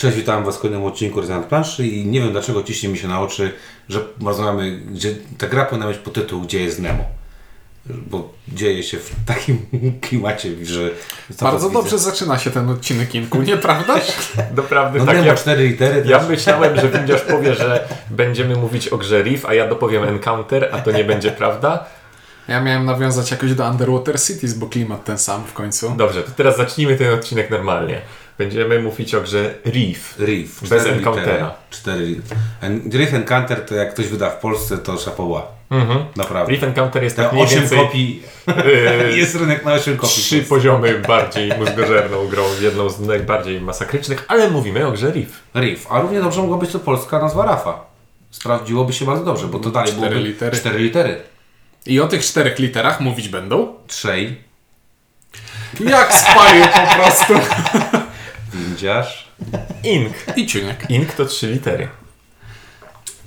Cześć, witam Was w kolejnym odcinku Rezonant Planszy i nie wiem dlaczego ciśnie mi się na oczy, że rozmawiamy, gdzie ta gra powinna mieć po tytuł Gdzie jest Nemo. Bo dzieje się w takim klimacie, że... Bardzo widzę. dobrze zaczyna się ten odcinek Inku, nieprawdaż? Doprawdy No tak. Nemo Ja, cztery litery, ja też. myślałem, że Windiarz powie, że będziemy mówić o grze Reef, a ja dopowiem Encounter, a to nie będzie prawda. Ja miałem nawiązać jakoś do Underwater Cities, bo klimat ten sam w końcu. Dobrze, to teraz zacznijmy ten odcinek normalnie. Będziemy mówić o grze Reef. Reef. Bez Encountera. Cztery. En- Reef Encounter to jak ktoś wyda w Polsce, to szapoła. Mhm. Naprawdę. Reef Encounter jest tak mniej 8 więcej kopii. yy, jest rynek na 8 kopii. trzy poziomy bardziej mózgożerną grą, jedną z najbardziej masakrycznych, ale mówimy o grze Reef. Reef. A równie dobrze mogła być to polska nazwa Rafa. Sprawdziłoby się bardzo dobrze, bo to dalej Cztery byłoby litery. cztery litery. I o tych czterech literach mówić będą? Trzej. Jak spaju po prostu. Windziarz. Ink. I ciuniek. Ink to trzy litery.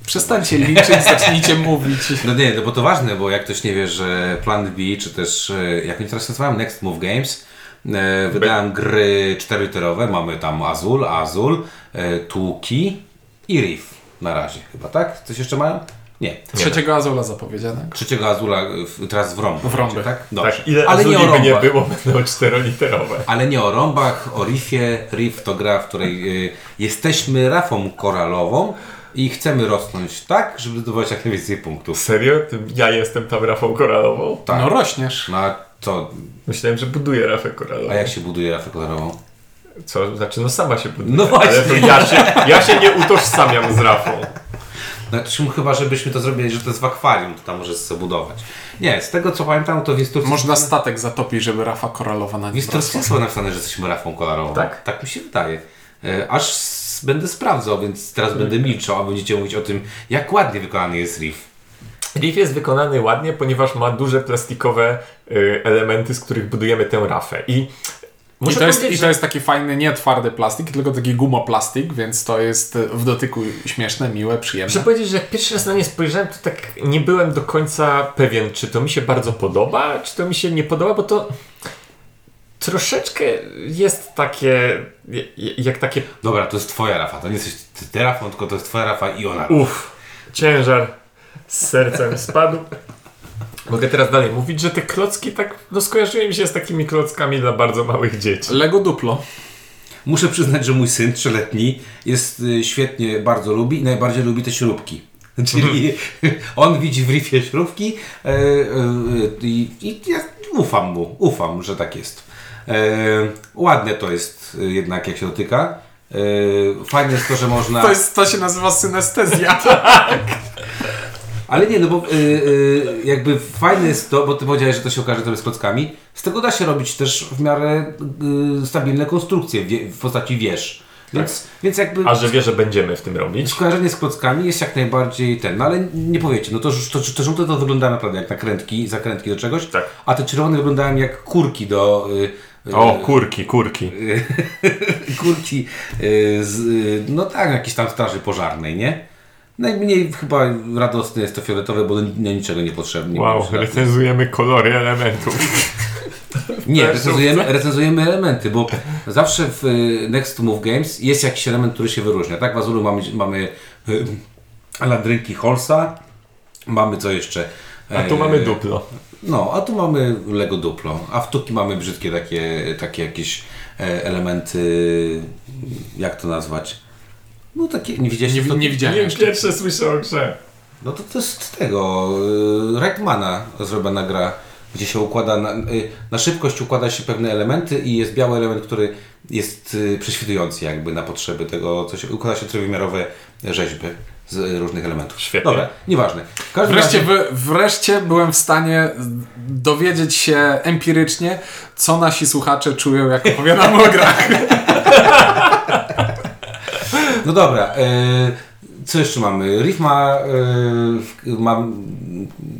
Przestańcie liczyć, zacznijcie mówić. No nie, no bo to ważne, bo jak ktoś nie wie, że Plan B, czy też e, jak oni teraz nazywałem, Next Move Games, e, wydałem gry czteroliterowe. Mamy tam Azul, Azul, e, Tuki i Reef na razie chyba, tak? Coś jeszcze mają? Nie. Trzeciego Azula zapowiedziane. Trzeciego Azula w, teraz w rąbach. W rąby. będzie, tak? Dobrze. Tak, ile Ale nie o Azuli by nie rąbach. było, będą czteroliterowe. Ale nie o rąbach, o riffie. Riff to gra, w której y, jesteśmy rafą koralową i chcemy rosnąć tak, żeby zdobywać jak najwięcej punktów. Serio? Ja jestem tam rafą koralową? Tak. No rośniesz. No a co? Myślałem, że buduję rafę koralową. A jak się buduje rafę koralową? Co? Znaczy, no sama się buduje. No właśnie. Ale to ja się, ja się nie utożsamiam z rafą. Znaczy, chyba, żebyśmy to zrobili, że to jest w akwarium, to tam możesz sobie budować. Nie, z tego co pamiętam, to w instrukcji... Można statek zatopić, żeby rafa koralowa na W nim instrukcji jest napisane, że jesteśmy rafą koralową. Tak? Tak mi się wydaje. E, Aż będę sprawdzał, więc teraz będę milczał, a będziecie mówić o tym, jak ładnie wykonany jest riff. Reef jest wykonany ładnie, ponieważ ma duże plastikowe y, elementy, z których budujemy tę rafę. I I muszę to, jest, I to że jest taki fajny, nie twardy plastik, tylko taki gumoplastik, więc to jest w dotyku śmieszne, miłe, przyjemne. Muszę powiedzieć, że jak pierwszy raz na nie spojrzałem, to tak nie byłem do końca pewien, czy to mi się bardzo podoba, czy to mi się nie podoba, bo to troszeczkę jest takie, jak takie Dobra, to jest twoja rafa, to nie jesteś ty, ty rafą, tylko to jest twoja rafa i ona. Uff, ciężar z sercem spadł. Mogę teraz dalej mówić, że te klocki tak, no skojarzyły mi się z takimi klockami dla bardzo małych dzieci. Lego Duplo. Muszę przyznać, że mój syn trzyletni jest y, świetnie, bardzo lubi i najbardziej lubi te śrubki. Czyli on widzi w riffie śrubki e, e, i, ja ufam mu, ufam, że tak jest. E, ładne to jest y, jednak, jak się dotyka. Fajne jest to, że można... To, jest, to się nazywa synestezja. Ale nie, no bo y, y, jakby fajne jest to, bo ty powiedziałeś, że to się okaże trochę z klockami. Z tego da się robić też w miarę y, stabilne konstrukcje wie, w postaci wież. Więc, więc jakby A że wie, że będziemy w tym robić. skojarzenie z klockami jest jak najbardziej ten, no ale nie powiecie, no to, to, to żółte to wygląda naprawdę jak nakrętki, zakrętki do czegoś, Tak. a te czerwone wyglądają jak kurki do... Y, y, O, kurki, kurki. kurki y, z, y, no tak, jakiejś tam straży pożarnej, nie? Najmniej chyba radosne jest to fioletowe, bo do niczego nie potrzebne. Wow, recenzujemy kolory elementów. Nie, recenzujemy, recenzujemy elementy, bo zawsze w y, Next Move Games jest jakiś element, który się wyróżnia. Tak, w Azulu mamy, mamy y, landrynki Holsa, mamy co jeszcze? A tu E, mamy duplo. No, a tu mamy Lego Duplo, a w Tuki mamy brzydkie takie, takie jakieś e, elementy, jak to nazwać? No takie, nie widzieliście Nie, to? nie widziałem Nie pierwsze słyszę o grze. No to to jest z tego, y, Reitmana zrobiona gra, gdzie się układa, na, y, na szybkość układa się pewne elementy i jest biały element, który jest y, prześwitujący jakby na potrzeby tego, co się, układa się trójwymiarowe rzeźby z różnych elementów. Świetnie. Dobra, nieważne. Wreszcie, razie, wy, wreszcie byłem w stanie dowiedzieć się empirycznie, co nasi słuchacze czują, jak opowiadam o grach. no dobra, y, co jeszcze mamy? Riff ma, w- ma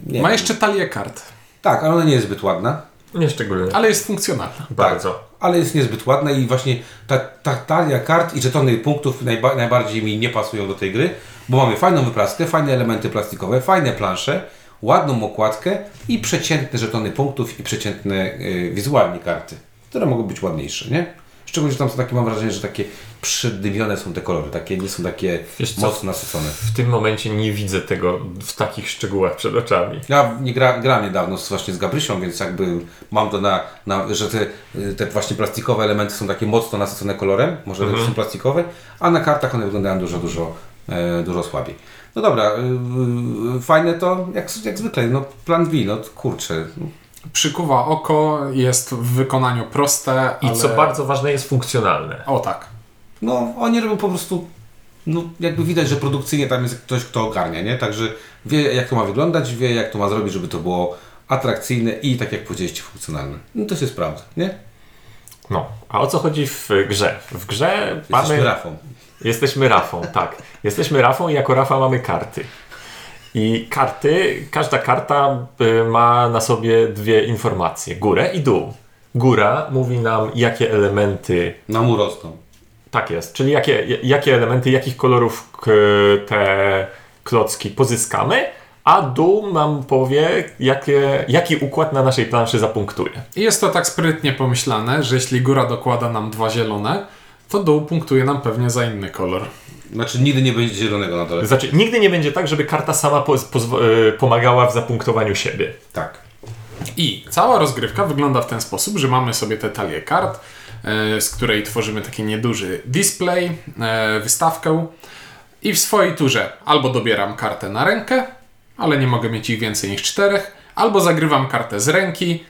nie, Ma jeszcze talię kart, tak, ale ona nie jest zbyt ładna. Nie szczególnie. ale jest funkcjonalna. Bardzo. ale jest niezbyt ładna i właśnie ta, ta talia kart i żetony punktów najba, najbardziej mi nie pasują do tej gry, bo mamy fajną wypraskę, fajne elementy plastikowe, fajne plansze, ładną okładkę i przeciętne żetony punktów i przeciętne y, wizualnie karty, które mogą być ładniejsze, nie? Szczególnie, że tam są takie, mam wrażenie, że takie przydymione są te kolory, takie nie są takie Wiesz mocno nasycone. W tym momencie nie widzę tego w takich szczegółach przed oczami. Ja nie gra, grałem niedawno z, właśnie z Gabrysią, więc jakby mam to na, na że te, te właśnie plastikowe elementy są takie mocno nasycone kolorem, może Mhm. są plastikowe, a na kartach one wyglądają dużo, dużo, e, dużo słabiej. No dobra, y, fajne to jak, jak zwykle, no plan B, no kurczę. Przykuwa oko, jest w wykonaniu proste, I ale... co bardzo ważne, jest funkcjonalne. O tak. No, oni robią po prostu, no jakby widać, że produkcyjnie tam jest ktoś, kto ogarnia, nie? Także wie jak to ma wyglądać, wie jak to ma zrobić, żeby to było atrakcyjne i tak jak powiedzieliście, funkcjonalne. No to się sprawdza, nie? No, a o co chodzi w grze? W grze Jesteśmy mamy... Rafą. Jesteśmy Rafą, tak. Jesteśmy Rafą i jako Rafa mamy karty. I karty, każda karta y, ma na sobie dwie informacje: górę i dół. Góra mówi nam, jakie elementy. Na mu rosną. Tak jest, czyli jakie, jakie elementy, jakich kolorów te klocki pozyskamy, a dół nam powie, jakie, jaki układ na naszej planszy zapunktuje. I jest to tak sprytnie pomyślane, że jeśli góra dokłada nam dwa zielone, to dół punktuje nam pewnie za inny kolor. Znaczy nigdy nie będzie zielonego na dole. Znaczy, nigdy nie będzie tak, żeby karta sama poz, pozwo- y, pomagała w zapunktowaniu siebie. Tak. I cała rozgrywka wygląda w ten sposób, że mamy sobie te talie kart, e, z której tworzymy taki nieduży display, e, wystawkę i w swojej turze albo dobieram kartę na rękę, ale nie mogę mieć ich więcej niż czterech, albo zagrywam kartę z ręki,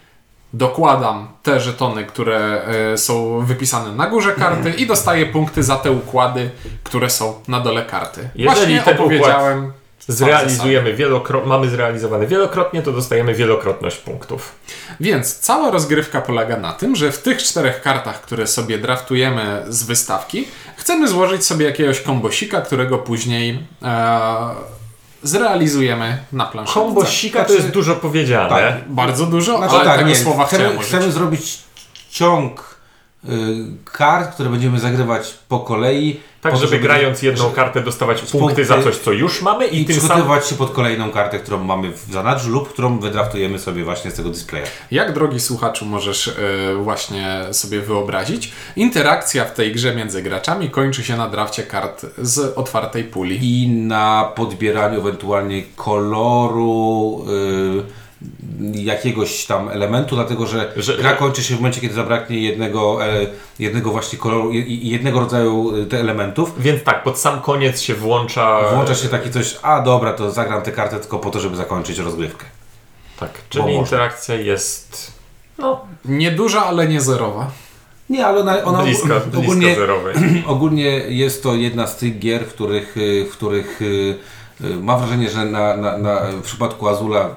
dokładam te żetony, które e, są wypisane na górze karty i dostaję punkty za te układy, które są na dole karty. Jeżeli Właśnie ten opowiedziałem Zrealizujemy wielokrotnie, mamy zrealizowane wielokrotnie, to dostajemy wielokrotność punktów. Więc cała rozgrywka polega na tym, że w tych czterech kartach, które sobie draftujemy z wystawki, chcemy złożyć sobie jakiegoś kombosika, którego później e, zrealizujemy na planszy. Kombosika to Znaczy- jest dużo powiedziane. Tak. Bardzo dużo, Znaczy ale tak, tego nie, słowa chcemy, chcemy zrobić ciąg y, kart, które będziemy zagrywać po kolei. Tak, po to, żeby grając jedną kartę dostawać punkty punkty za coś, co już mamy i, i tym przygotowywać się pod kolejną kartę, którą mamy w zanadrzu lub którą wydraftujemy sobie właśnie z tego displaya. Jak drogi słuchaczu możesz e, właśnie sobie wyobrazić, interakcja w tej grze między graczami kończy się na drafcie kart z otwartej puli. I na podbieraniu ewentualnie koloru y, jakiegoś tam elementu, dlatego że, Że- gra kończy się w momencie, kiedy zabraknie jednego, e, jednego właśnie koloru i jednego rodzaju y, te elementów. Więc tak, pod sam koniec się włącza... Włącza się taki coś, a dobra, to zagram tę kartę tylko po to, żeby zakończyć rozgrywkę. Tak, czyli Bo można. interakcja jest... No, Nieduża, ale nie zerowa. Nie, ale ona, ona bliska, bliska ogólnie, zerowej. ogólnie jest to jedna z tych gier, w których, y, w których y, y, mam wrażenie, że na, na, na, w przypadku Azula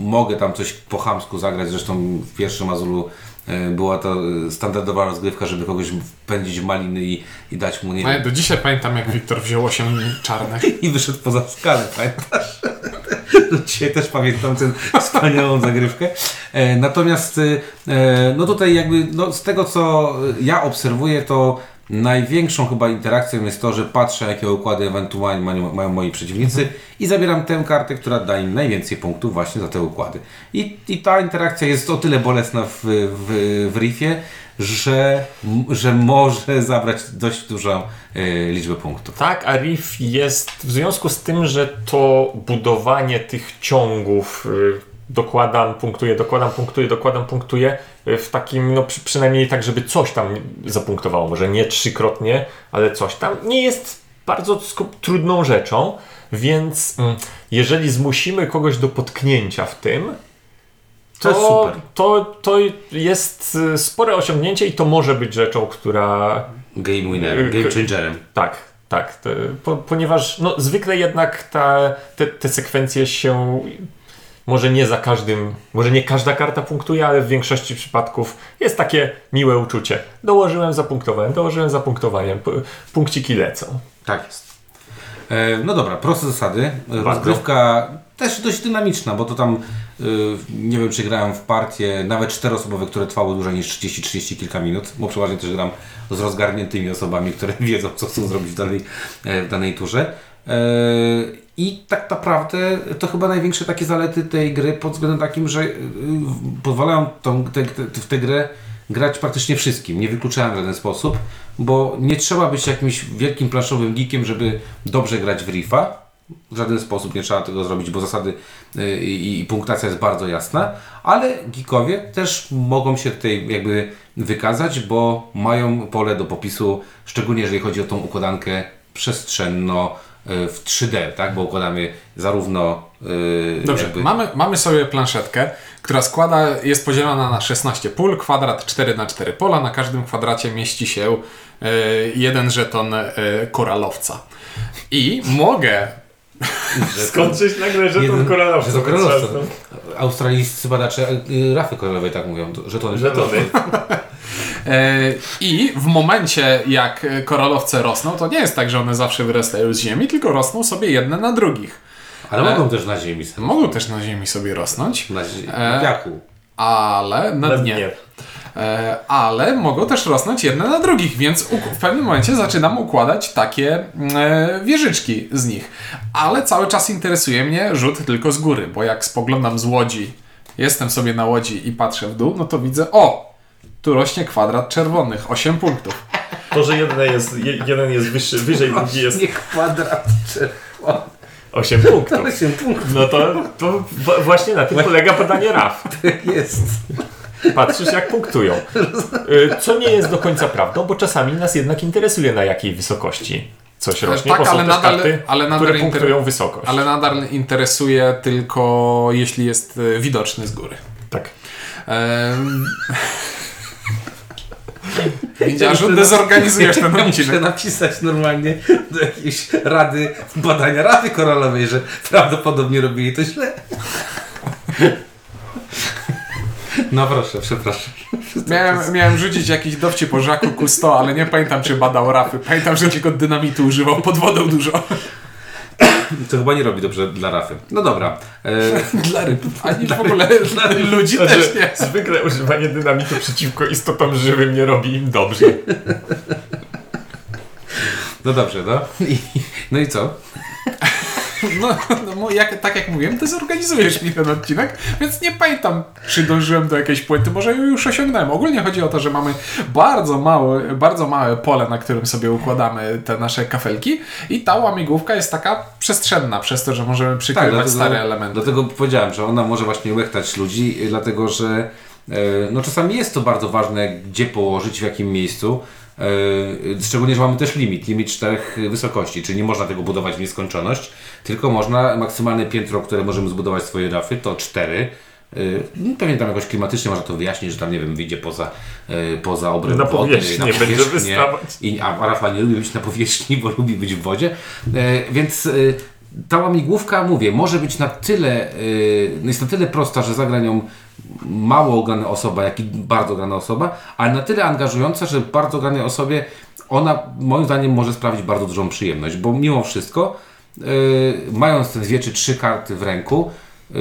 mogę tam coś po chamsku zagrać. Zresztą w pierwszym Azulu y, była to y, standardowa rozgrywka, żeby kogoś wpędzić w maliny i, i dać mu nie No ja do dzisiaj pamiętam, jak Wiktor wziął 8 czarnych. i wyszedł poza skalę, pamiętasz? Do Dzisiaj też pamiętam tę wspaniałą zagrywkę. E, natomiast e, no tutaj jakby no z tego co ja obserwuję, to największą chyba interakcją jest to, że patrzę jakie układy ewentualnie mają, moi przeciwnicy i zabieram tę kartę, która daje im najwięcej punktów właśnie za te układy. I, i ta interakcja jest o tyle bolesna w, w, w riffie, że, że może zabrać dość dużą e, liczbę punktów. Tak, a Riff jest w związku z tym, że to budowanie tych ciągów y, dokładam, punktuję, dokładam, punktuję, dokładam, punktuję y, w takim, no przy, przynajmniej tak, żeby coś tam zapunktowało, może nie trzykrotnie, ale coś tam, nie jest bardzo trudną rzeczą, więc mm, jeżeli zmusimy kogoś do potknięcia w tym, To jest super. To, to jest y, spore osiągnięcie i to może być rzeczą, która Game winner, game changerem. tak, tak. To, po, ponieważ no, zwykle jednak ta, te, te sekwencje się może nie za każdym, może nie każda karta punktuje, ale w większości przypadków jest takie miłe uczucie. Dołożyłem, zapunktowałem, dołożyłem, zapunktowałem, pu- punkciki lecą. Tak jest. E, no dobra, proste zasady. Rozgrywka też dość dynamiczna, bo to tam y, nie wiem, czy grałem w partie nawet czteroosobowe, które trwały dłużej niż 30-30 kilka minut, bo przeważnie też gram z rozgarniętymi osobami, które wiedzą, co chcą zrobić w danej, e, w danej turze. E, I tak naprawdę to chyba największe takie zalety tej gry pod względem takim, że y, pozwalają tą, te, te, w tę grę grać praktycznie wszystkim. Nie wykluczałem w żaden sposób, bo nie trzeba być jakimś wielkim planszowym geekiem, żeby dobrze grać w Riffa. W żaden sposób nie trzeba tego zrobić, bo zasady y, i, i punktacja jest bardzo jasna, ale geekowie też mogą się tutaj jakby wykazać, bo mają pole do popisu, szczególnie jeżeli chodzi o tą układankę przestrzenno w 3D, tak? Bo układamy zarówno y, Dobrze, jakby... mamy, mamy sobie planszetkę, która składa, jest podzielona na 16 pól, kwadrat 4 na 4 pola, na każdym kwadracie mieści się e, jeden żeton e, koralowca. I mogę Skończyć nagle, że Jeden- koralowca. że to koralowca. Australijscy badacze rafy koralowej tak mówią, to- żetony. Żetony. E, I w momencie, jak koralowce rosną, to nie jest tak, że one zawsze wyrastają z ziemi, tylko rosną sobie jedne na drugich. Ale mogą też na ziemi. sobie. Mogą też na ziemi sobie rosnąć, Na, zi- E, ale na, dnie. dnie. E, ale mogą też rosnąć jedne na drugich, więc w pewnym momencie zaczynam układać takie e, wieżyczki z nich. Ale cały czas interesuje mnie rzut tylko z góry, bo jak spoglądam z łodzi, jestem sobie na łodzi i patrzę w dół, no to widzę, o, tu rośnie kwadrat czerwonych, 8 punktów. To, że jeden jest, je- jeden jest wyższy, wyżej, drugi jest Nie kwadrat czerwony. 8 punktów. 8 punktów No to, to właśnie na tym polega badanie RAF. jest. Patrzysz jak punktują. Y, Co nie jest do końca prawdą, bo czasami nas jednak interesuje na jakiej wysokości coś rośnie, tak, bo są ale nadal- karty, ale nadal które punktują wysokość. Ale nadal interesuje tylko, jeśli jest e, widoczny z góry. Tak. Ehm... Widziarzu, dezorganizujesz ten Ja muszę odcinek. napisać normalnie do jakiejś rady badania rady koralowej, że prawdopodobnie robili to źle. No proszę, przepraszam. Miałem, miałem rzucić jakiś dowcip o Jacques Cousteau, ale nie pamiętam, czy badał rafy. Pamiętam, że tylko dynamitu używał pod wodą dużo. To chyba nie robi dobrze dla rafy. No dobra. E, Dla ryb. Ani w ogóle dla ludzi Znaczy, też nie. zwykle używanie dynamitu przeciwko istotom żywym nie robi im dobrze. no dobrze, no. I, no i co? No, no jak, tak jak mówiłem, dezorganizujesz mi ten odcinek, więc nie pamiętam, czy dążyłem do jakiejś puenty. Może już osiągnąłem. Ogólnie chodzi o to, że mamy bardzo małe, bardzo małe pole, na którym sobie układamy te nasze kafelki i ta łamigłówka jest taka przestrzenna, przez to, że możemy przykrywać stare elementy. Dlatego powiedziałem, że ona może właśnie łechtać ludzi, y, dlatego że e, no czasami jest to bardzo ważne, gdzie położyć, w jakim miejscu. E, Szczególnie, że mamy też limit, limit czterech wysokości, czyli nie można tego budować w nieskończoność, tylko można maksymalne piętro, które możemy zbudować swoje rafy, to cztery. E, no, Pewnie tam jakoś klimatycznie można to wyjaśnić, że tam nie wiem, wyjdzie poza, e, poza obręb Na wody, powierzchnię będzie wystawać. I, a Rafa nie lubi być na powierzchni, bo lubi być w wodzie. Więc ta łamigłówka, mówię, może być na tyle, e, jest na tyle prosta, że zagra nią mało ograna osoba, jak i bardzo ograna osoba, ale na tyle angażująca, że bardzo ogranej osobie ona moim zdaniem może sprawić bardzo dużą przyjemność, bo mimo wszystko, e, mając te dwie czy trzy karty w ręku, e,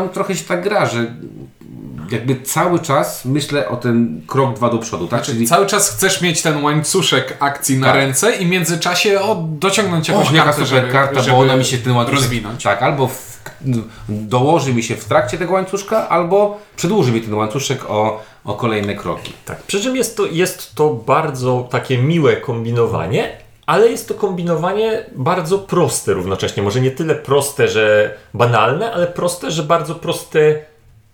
tam trochę się tak gra, że jakby cały czas myślę o ten krok dwa do przodu, tak? Czyli cały czas chcesz mieć ten łańcuszek akcji na Tak. ręce i w międzyczasie o, dociągnąć jakąś jaka kartę, żeby, karta, żeby bo ona mi się ten łańcuszek rozwinąć. Tak, albo w, dołoży mi się w trakcie tego łańcuszka, albo przedłuży mi ten łańcuszek o, o kolejne kroki. Tak. Przy czym jest to, jest to bardzo takie miłe kombinowanie, ale jest to kombinowanie bardzo proste równocześnie. Może nie tyle proste, że banalne, ale proste, że bardzo proste,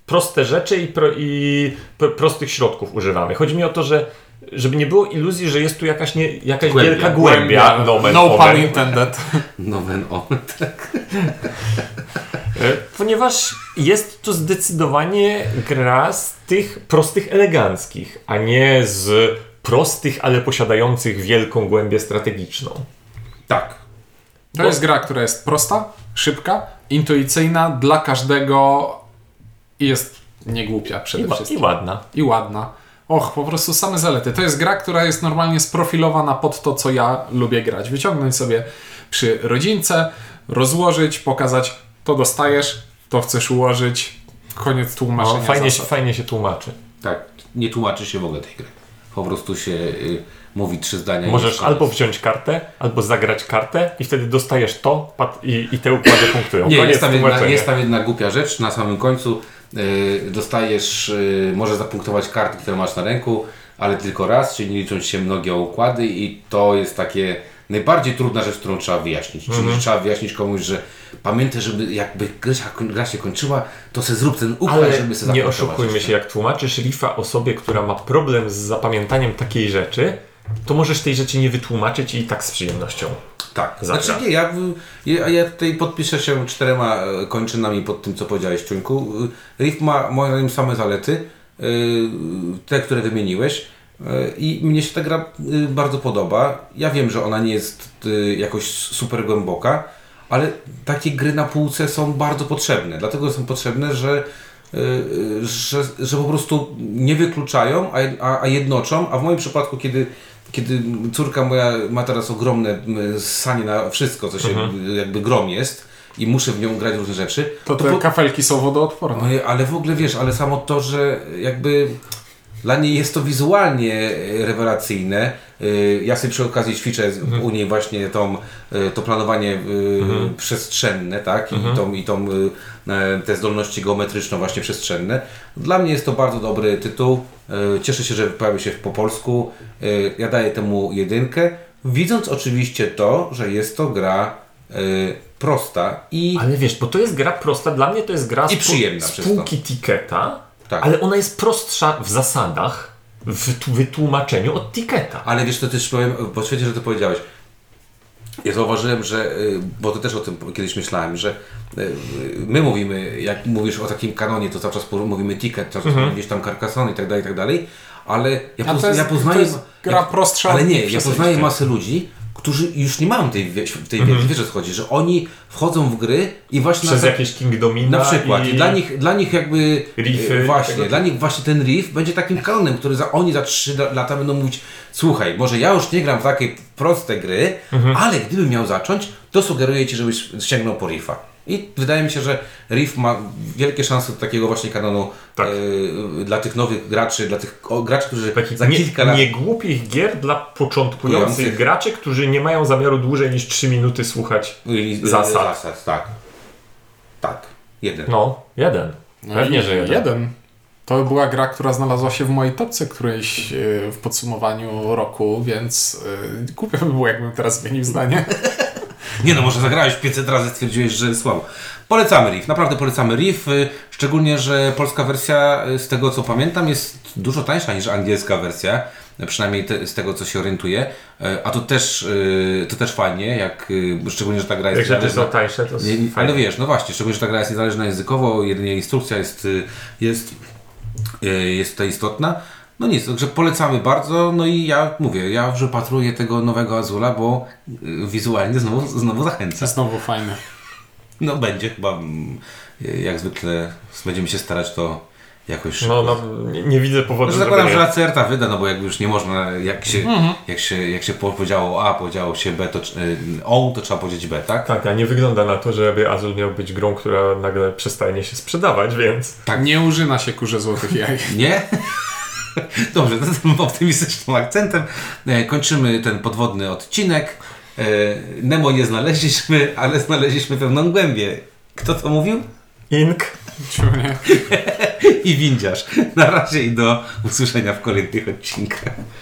proste rzeczy i, pro, i prostych środków używamy. Chodzi mi o to, że żeby nie było iluzji, że jest tu jakaś, nie, jakaś Głębia. wielka głębia. nomen no pun omen. intended. Nomen omen, tak. E, Ponieważ jest to zdecydowanie gra z tych prostych eleganckich, a nie z prostych, ale posiadających wielką głębię strategiczną. Tak. To jest gra, która jest prosta, szybka, intuicyjna dla każdego i jest niegłupia I, przede wa- wszystkim. I ładna. I ładna. Och, po prostu same zalety. To jest gra, która jest normalnie sprofilowana pod to, co ja lubię grać. Wyciągnąć sobie przy rodzince, rozłożyć, pokazać, to dostajesz, to chcesz ułożyć. Koniec tłumaczenia No, fajnie, się, fajnie się tłumaczy. Tak. Nie tłumaczy się w ogóle tej gry. Po prostu się y, mówi trzy zdania. Możesz albo wziąć kartę, albo zagrać kartę i wtedy dostajesz to i, i te układy punktują. Nie, jest tam, jedna, jest tam jedna głupia rzecz na samym końcu. y, dostajesz, y, możesz zapunktować karty, które masz na ręku, ale tylko raz, czyli nie liczą się mnogie układy i to jest takie najbardziej trudna rzecz, którą trzeba wyjaśnić. Czyli trzeba wyjaśnić komuś, że pamiętaj, żeby jakby gra, się kończyła, to se zrób ten układ, Ale żeby sobie nie oszukujmy jeszcze. się, jak tłumaczysz rifa osobie, która ma problem z zapamiętaniem takiej rzeczy, to możesz tej rzeczy nie wytłumaczyć i tak z przyjemnością. Tak, Zagra. znaczy nie, ja, ja, ja tutaj podpiszę się czterema e, kończynami pod tym, co powiedziałeś, Ciuńku. Y, Riff ma moim zdaniem same zalety, y, te, które wymieniłeś i mnie się ta gra y, bardzo podoba. Ja wiem, że ona nie jest y, jakoś super głęboka, ale takie gry na półce są bardzo potrzebne, dlatego są potrzebne, że y, że, że po prostu nie wykluczają, a, a, jednoczą, a w moim przypadku, kiedy, kiedy córka moja ma teraz ogromne sanie na wszystko, co się y, jakby grom jest i muszę w nią grać różne rzeczy, To te po- kafelki są wodoodporne. no, ale w ogóle wiesz, ale samo to, że jakby dla niej jest to wizualnie e, rewelacyjne. Y, Ja sobie przy okazji ćwiczę z- u niej właśnie tą, y, to planowanie y, przestrzenne, tak? I, tą, i tą, e, te zdolności geometryczno właśnie przestrzenne. Dla mnie jest to bardzo dobry tytuł. Cieszę się, że pojawił się po polsku. Ja daję temu jedynkę. Widząc oczywiście to, że jest to gra prosta i Ale wiesz, bo to jest gra prosta, dla mnie to jest gra I przyjemna z przez to. półki Tiketa, Tak. ale ona jest prostsza w zasadach, w wytłumaczeniu od Tiketa. Ale wiesz, to też powiem, bo świetnie, że to powiedziałeś. Ja zauważyłem, że, y, bo to też o tym kiedyś myślałem, że y, my mówimy, jak mówisz o takim kanonie, to cały czas mówimy ticket, cały czas mówisz tam Carcassonne i tak dalej, i tak dalej, ale ja, poz, to jest- ja poznaję... to jest gra prostsza Ale nie, ja poznaję masę ludzi, którzy już nie mają tej, wie- tej wiedzy, wiesz o co chodzi, że oni wchodzą w gry i właśnie Przez na, jakieś Kingdomina na przykład. I... i dla, nich, dla nich jakby. Riffy, e, właśnie, tego dla nich właśnie ten riff będzie takim kanonem, który za, oni za 3 lata będą mówić: Słuchaj, może ja już nie gram w takie proste gry, Mhm. ale gdybym miał zacząć, to sugeruję ci, żebyś sięgnął po riffa. I wydaje mi się, że Riff ma wielkie szanse do takiego właśnie kanonu Tak. e, dla tych nowych graczy, dla tych o, graczy, którzy Takich za nie, kilka lat. nie głupich gier dla początkujących Kujących. graczy, którzy nie mają zamiaru dłużej niż 3 minuty słuchać. i- zasad. zasad. Tak. Tak. Jeden. No, jeden. Pewnie, i że jeden. jeden. To była gra, która znalazła się w mojej topce którejś e, w podsumowaniu roku, więc e, głupio by było, jakbym teraz zmienił zdanie. Nie no, może zagrałeś 500 razy, stwierdziłeś, że słabo. Polecamy Riff, naprawdę polecamy Riff, y, szczególnie, że polska wersja, y, z tego co pamiętam, jest dużo tańsza niż angielska wersja, przynajmniej te, z tego co się orientuję, Y, a to też, to też fajnie, jak, szczególnie, że ta gra Jak jest rzeczy są tańsze, to Nie, ale wiesz, no właśnie, szczególnie, że ta gra jest niezależna językowo, jedynie instrukcja jest, jest, jest tutaj istotna. No nic, także polecamy bardzo, no i ja mówię, ja już wypatruję tego nowego Azula, bo y, wizualnie znowu, znowu zachęca. Znowu fajne. No będzie chyba, mm, jak zwykle będziemy się starać to jakoś. No, no nie, nie widzę powodu, żeby zakładam, że. Lacerta wyda, no bo jak już nie można, jak się, jak się, jak się powiedziało A, powiedziało się B, to y, O, to trzeba powiedzieć B, tak? Tak, a nie wygląda na to, żeby Azul miał być grą, która nagle przestanie się sprzedawać, więc... Tak. Nie użyna się kurze złotych jaj. Nie? Dobrze, to tym optymistycznym akcentem e, kończymy ten podwodny odcinek. E, Nemo nie znaleźliśmy, ale znaleźliśmy pewną głębię. Kto to mówił? Ink. Ciunie. I windziarz. Na razie i do usłyszenia w kolejnych odcinkach.